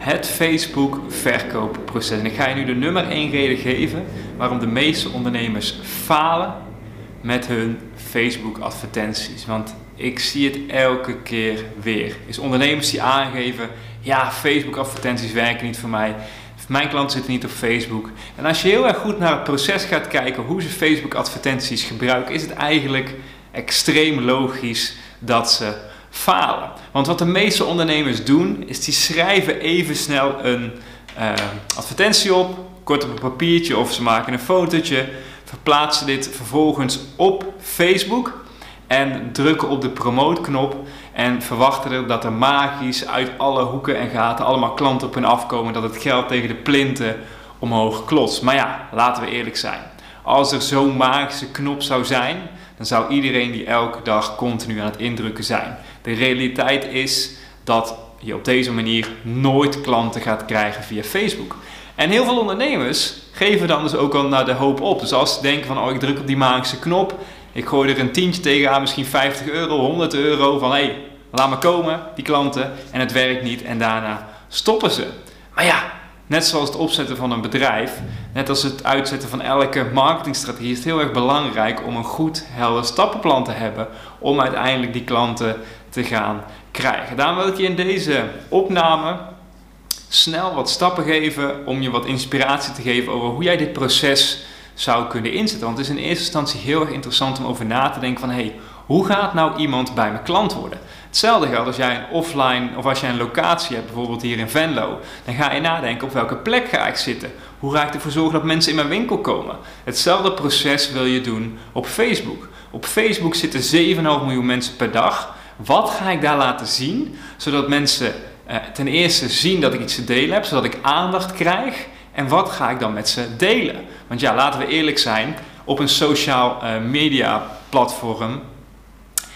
Het Facebook verkoopproces. En ik ga je nu de nummer 1 reden geven waarom de meeste ondernemers falen met hun Facebook advertenties. Want ik zie het elke keer weer. Is ondernemers die aangeven, ja Facebook advertenties werken niet voor mij. Mijn klanten zitten niet op Facebook. En als je heel erg goed naar het proces gaat kijken hoe ze Facebook advertenties gebruiken, is het eigenlijk extreem logisch dat ze falen. Want wat de meeste ondernemers doen, is die schrijven even snel een uh, advertentie op, kort op een papiertje of ze maken een fotootje, verplaatsen dit vervolgens op Facebook en drukken op de promote-knop en verwachten er dat er magisch uit alle hoeken en gaten allemaal klanten op hun afkomen, dat het geld tegen de plinten omhoog klotst. Maar ja, laten we eerlijk zijn. Als er zo'n magische knop zou zijn, dan zou iedereen die elke dag continu aan het indrukken zijn. De realiteit is dat je op deze manier nooit klanten gaat krijgen via Facebook. En heel veel ondernemers geven dan dus ook al naar de hoop op. Dus als ze denken van, oh ik druk op die magische knop, ik gooi er een tientje tegenaan, misschien 50 euro, 100 euro, van hé, hey, laat me komen, die klanten, en het werkt niet en daarna stoppen ze. Maar ja, net zoals het opzetten van een bedrijf, net als het uitzetten van elke marketingstrategie, is het heel erg belangrijk om een goed, helder stappenplan te hebben om uiteindelijk die klanten te gaan krijgen. Daarom wil ik je in deze opname snel wat stappen geven om je wat inspiratie te geven over hoe jij dit proces zou kunnen inzetten. Want het is in eerste instantie heel erg interessant om over na te denken van hey, hoe gaat nou iemand bij mijn klant worden? Hetzelfde geldt als jij een offline of als jij een locatie hebt, bijvoorbeeld hier in Venlo. Dan ga je nadenken op welke plek ga ik zitten? Hoe ga ik ervoor zorgen dat mensen in mijn winkel komen? Hetzelfde proces wil je doen op Facebook. Op Facebook zitten 7,5 miljoen mensen per dag. Wat ga ik daar laten zien, zodat mensen eh, ten eerste zien dat ik iets te delen heb, zodat ik aandacht krijg. En wat ga ik dan met ze delen? Want ja, laten we eerlijk zijn, op een sociaal uh, media platform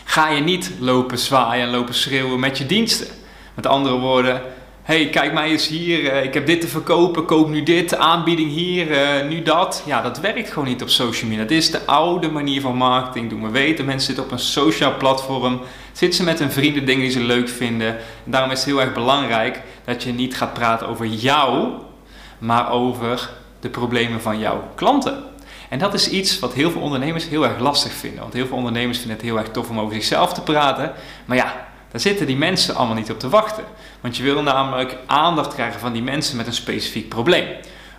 ga je niet lopen zwaaien en lopen schreeuwen met je diensten. Met andere woorden, hey, kijk mij eens hier, uh, ik heb dit te verkopen, koop nu dit, aanbieding hier, uh, nu dat. Ja, dat werkt gewoon niet op social media. Dat is de oude manier van marketing doen. We weten, mensen zitten op een sociaal platform, zitten ze met hun vrienden dingen die ze leuk vinden. En daarom is het heel erg belangrijk dat je niet gaat praten over jou, maar over de problemen van jouw klanten. En dat is iets wat heel veel ondernemers heel erg lastig vinden. Want heel veel ondernemers vinden het heel erg tof om over zichzelf te praten. Maar ja, daar zitten die mensen allemaal niet op te wachten. Want je wil namelijk aandacht krijgen van die mensen met een specifiek probleem.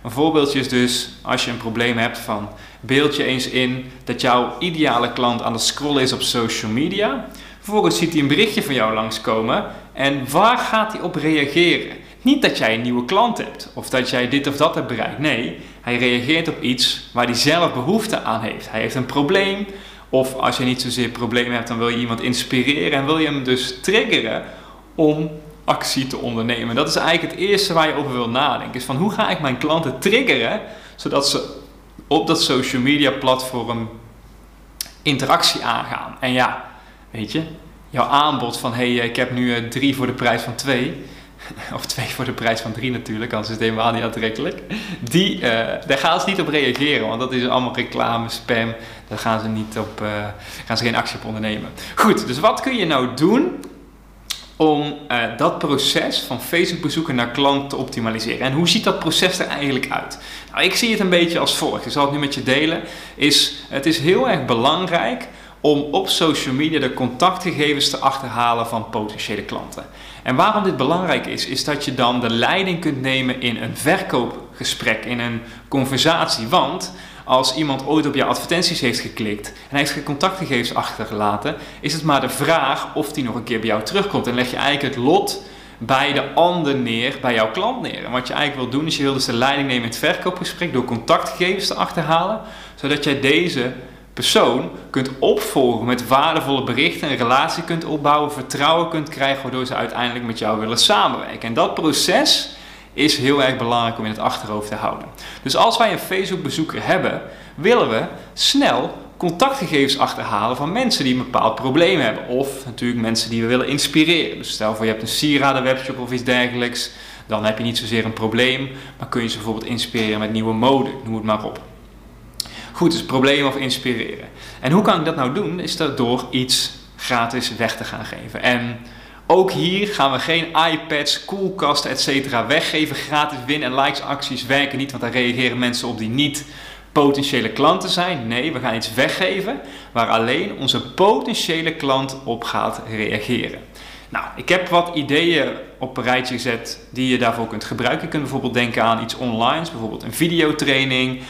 Een voorbeeldje is dus als je een probleem hebt van beeld je eens in dat jouw ideale klant aan het scrollen is op social media. Vervolgens ziet hij een berichtje van jou langskomen en waar gaat hij op reageren? Niet dat jij een nieuwe klant hebt of dat jij dit of dat hebt bereikt. Nee, hij reageert op iets waar hij zelf behoefte aan heeft. Hij heeft een probleem of als je niet zozeer problemen hebt, dan wil je iemand inspireren en wil je hem dus triggeren om actie te ondernemen. Dat is eigenlijk het eerste waar je over wil nadenken. Is van hoe ga ik mijn klanten triggeren zodat ze op dat social media platform interactie aangaan. En ja, weet je, jouw aanbod van hey, ik heb nu drie voor de prijs van twee of twee voor de prijs van drie natuurlijk, anders is het helemaal niet aantrekkelijk. Die, uh, daar gaan ze niet op reageren, want dat is allemaal reclame, spam. Daar gaan ze, niet op, uh, gaan ze geen actie op ondernemen. Goed, dus wat kun je nou doen om uh, dat proces van Facebook bezoeken naar klant te optimaliseren? En hoe ziet dat proces er eigenlijk uit? Nou, ik zie het een beetje als volgt. Ik zal het nu met je delen. Is, het is heel erg belangrijk om op social media de contactgegevens te achterhalen van potentiële klanten. En waarom dit belangrijk is, is dat je dan de leiding kunt nemen in een verkoopgesprek, in een conversatie. Want als iemand ooit op je advertenties heeft geklikt en hij heeft geen contactgegevens achtergelaten, is het maar de vraag of die nog een keer bij jou terugkomt. En leg je eigenlijk het lot bij de ander neer, bij jouw klant neer. En wat je eigenlijk wil doen, is je wil dus de leiding nemen in het verkoopgesprek door contactgegevens te achterhalen, zodat jij deze persoon kunt opvolgen met waardevolle berichten, een relatie kunt opbouwen, vertrouwen kunt krijgen, waardoor ze uiteindelijk met jou willen samenwerken. En dat proces is heel erg belangrijk om in het achterhoofd te houden. Dus als wij een Facebook-bezoeker hebben, willen we snel contactgegevens achterhalen van mensen die een bepaald probleem hebben. Of natuurlijk mensen die we willen inspireren. Dus stel voor je hebt een sieraden webshop of iets dergelijks. Dan heb je niet zozeer een probleem, maar kun je ze bijvoorbeeld inspireren met nieuwe mode, noem het maar op. Goed, dus problemen of inspireren. En hoe kan ik dat nou doen? Is dat door iets gratis weg te gaan geven. En ook hier gaan we geen iPads, koelkasten, etc. weggeven. Gratis win- en likes-acties werken niet, want daar reageren mensen op die niet potentiële klanten zijn. Nee, we gaan iets weggeven waar alleen onze potentiële klant op gaat reageren. Nou, ik heb wat ideeën op een rijtje gezet die je daarvoor kunt gebruiken. Je kunt bijvoorbeeld denken aan iets online, bijvoorbeeld een videotraining,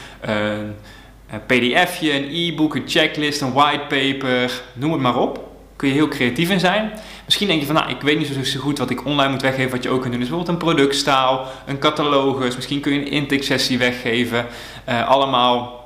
pdfje, een e-book, een checklist, een whitepaper, noem het maar op. Kun je heel creatief in zijn. Misschien denk je van, nou, ik weet niet zo goed wat ik online moet weggeven, wat je ook kunt doen. Dus bijvoorbeeld een productstaal, een catalogus, misschien kun je een intake sessie weggeven. Uh, allemaal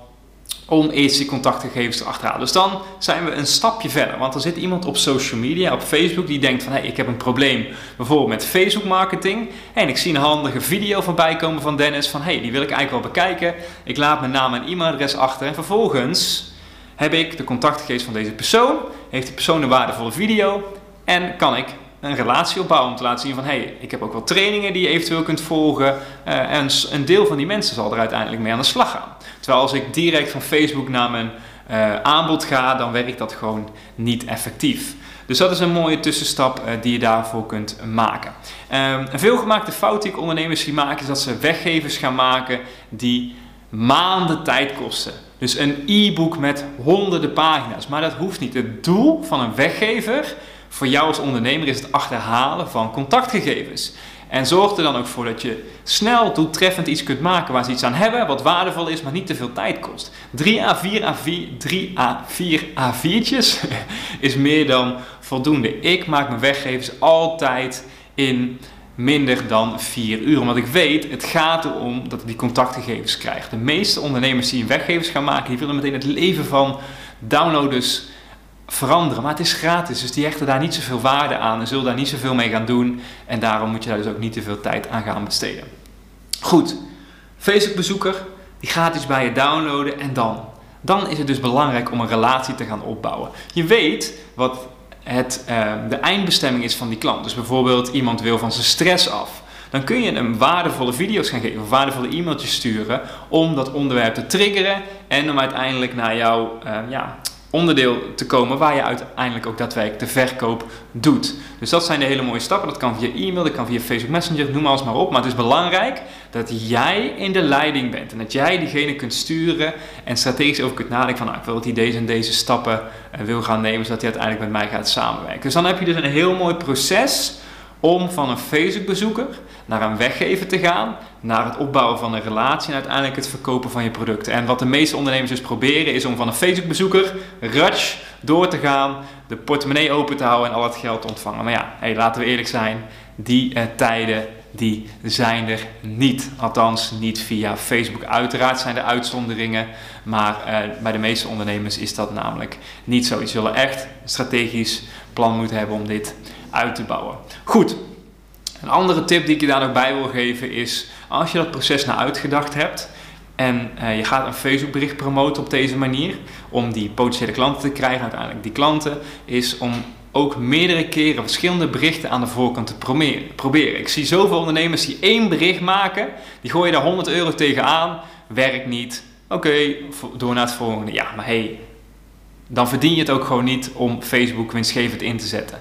om die contactgegevens te achterhalen. Dus dan zijn we een stapje verder. Want er zit iemand op social media, op Facebook, die denkt van... hé, hey, ik heb een probleem bijvoorbeeld met Facebook marketing. En ik zie een handige video voorbij komen van Dennis van... hé, hey, die wil ik eigenlijk wel bekijken. Ik laat mijn naam en e-mailadres achter. En vervolgens heb ik de contactgegevens van deze persoon. Heeft die persoon een waardevolle video. En kan ik een relatie opbouwen om te laten zien van... hé, hey, ik heb ook wel trainingen die je eventueel kunt volgen. Uh, en een deel van die mensen zal er uiteindelijk mee aan de slag gaan. Terwijl als ik direct van Facebook naar mijn uh, aanbod ga, dan werkt dat gewoon niet effectief. Dus dat is een mooie tussenstap uh, die je daarvoor kunt maken. Um, een veelgemaakte fout die ik ondernemers zie maken is dat ze weggevers gaan maken die maanden tijd kosten. Dus een e-book met honderden pagina's. Maar dat hoeft niet. Het doel van een weggever voor jou als ondernemer is het achterhalen van contactgegevens. En zorg er dan ook voor dat je snel doeltreffend iets kunt maken waar ze iets aan hebben, wat waardevol is, maar niet te veel tijd kost. 3 A4 A4, 3 A4 A4'tjes is meer dan voldoende. Ik maak mijn weggevers altijd in minder dan 4 uur. Want ik weet, het gaat erom dat ik die contactgegevens krijg. De meeste ondernemers die weggevers gaan maken, die willen meteen het leven van downloaders veranderen. Maar het is gratis, dus die hechten daar niet zoveel waarde aan en zullen daar niet zoveel mee gaan doen. En daarom moet je daar dus ook niet te veel tijd aan gaan besteden. Goed, Facebook-bezoeker, die gaat iets bij je downloaden en dan? Dan is het dus belangrijk om een relatie te gaan opbouwen. Je weet wat het, uh, de eindbestemming is van die klant. Dus bijvoorbeeld iemand wil van zijn stress af. Dan kun je hem waardevolle video's gaan geven, waardevolle e-mailtjes sturen om dat onderwerp te triggeren en om uiteindelijk naar jou uh, ja, onderdeel te komen waar je uiteindelijk ook daadwerkelijk de verkoop doet. Dus dat zijn de hele mooie stappen. Dat kan via e-mail, dat kan via Facebook Messenger, noem alles maar op. Maar het is belangrijk dat jij in de leiding bent en dat jij diegene kunt sturen en strategisch over kunt nadenken van nou, ik wil dat hij deze en deze stappen eh, wil gaan nemen zodat hij uiteindelijk met mij gaat samenwerken. Dus dan heb je dus een heel mooi proces om van een Facebook-bezoeker naar een weggever te gaan, naar het opbouwen van een relatie en uiteindelijk het verkopen van je producten. En wat de meeste ondernemers dus proberen is om van een Facebook-bezoeker, ratsch, door te gaan, de portemonnee open te houden en al het geld te ontvangen. Maar ja, hey, laten we eerlijk zijn, die uh, tijden die zijn er niet. Althans, niet via Facebook. Uiteraard zijn er uitzonderingen, maar uh, bij de meeste ondernemers is dat namelijk niet zo. Je zullen echt strategisch plan moeten hebben om dit uit te bouwen. Goed, een andere tip die ik je daar nog bij wil geven is, als je dat proces nou uitgedacht hebt en uh, je gaat een Facebook bericht promoten op deze manier, om die potentiële klanten te krijgen, uiteindelijk die klanten, is om ook meerdere keren verschillende berichten aan de voorkant te proberen. Ik zie zoveel ondernemers die één bericht maken, die gooien daar 100 euro tegenaan, werkt niet. Oké, door naar het volgende. Ja, maar hey, dan verdien je het ook gewoon niet om Facebook winstgevend in te zetten.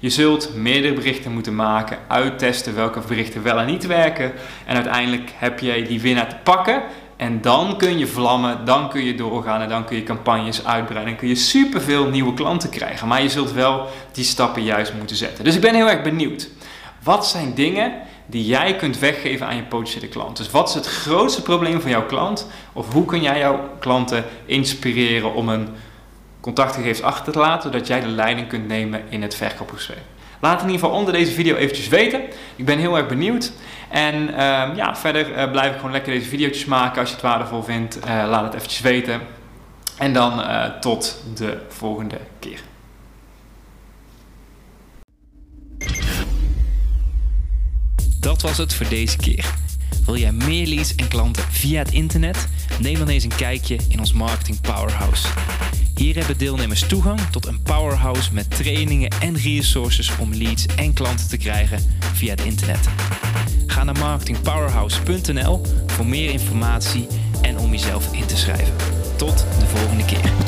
Je zult meerdere berichten moeten maken, uittesten welke berichten wel en niet werken. En uiteindelijk heb jij die winnaar te pakken. En dan kun je vlammen, dan kun je doorgaan en dan kun je campagnes uitbreiden. En kun je superveel nieuwe klanten krijgen. Maar je zult wel die stappen juist moeten zetten. Dus ik ben heel erg benieuwd. Wat zijn dingen die jij kunt weggeven aan je potentiële klant? Dus wat is het grootste probleem van jouw klant? Of hoe kun jij jouw klanten inspireren om een contactgegevens achter te laten, zodat jij de leiding kunt nemen in het verkoopgesprek. Laat in ieder geval onder deze video eventjes weten. Ik ben heel erg benieuwd. En uh, ja, verder uh, blijf ik gewoon lekker deze video's maken. Als je het waardevol vindt, uh, laat het eventjes weten. En dan tot de volgende keer. Dat was het voor deze keer. Wil jij meer leads en klanten via het internet? Neem dan eens een kijkje in ons Marketing Powerhouse. Hier hebben deelnemers toegang tot een powerhouse met trainingen en resources om leads en klanten te krijgen via het internet. Ga naar marketingpowerhouse.nl voor meer informatie en om jezelf in te schrijven. Tot de volgende keer.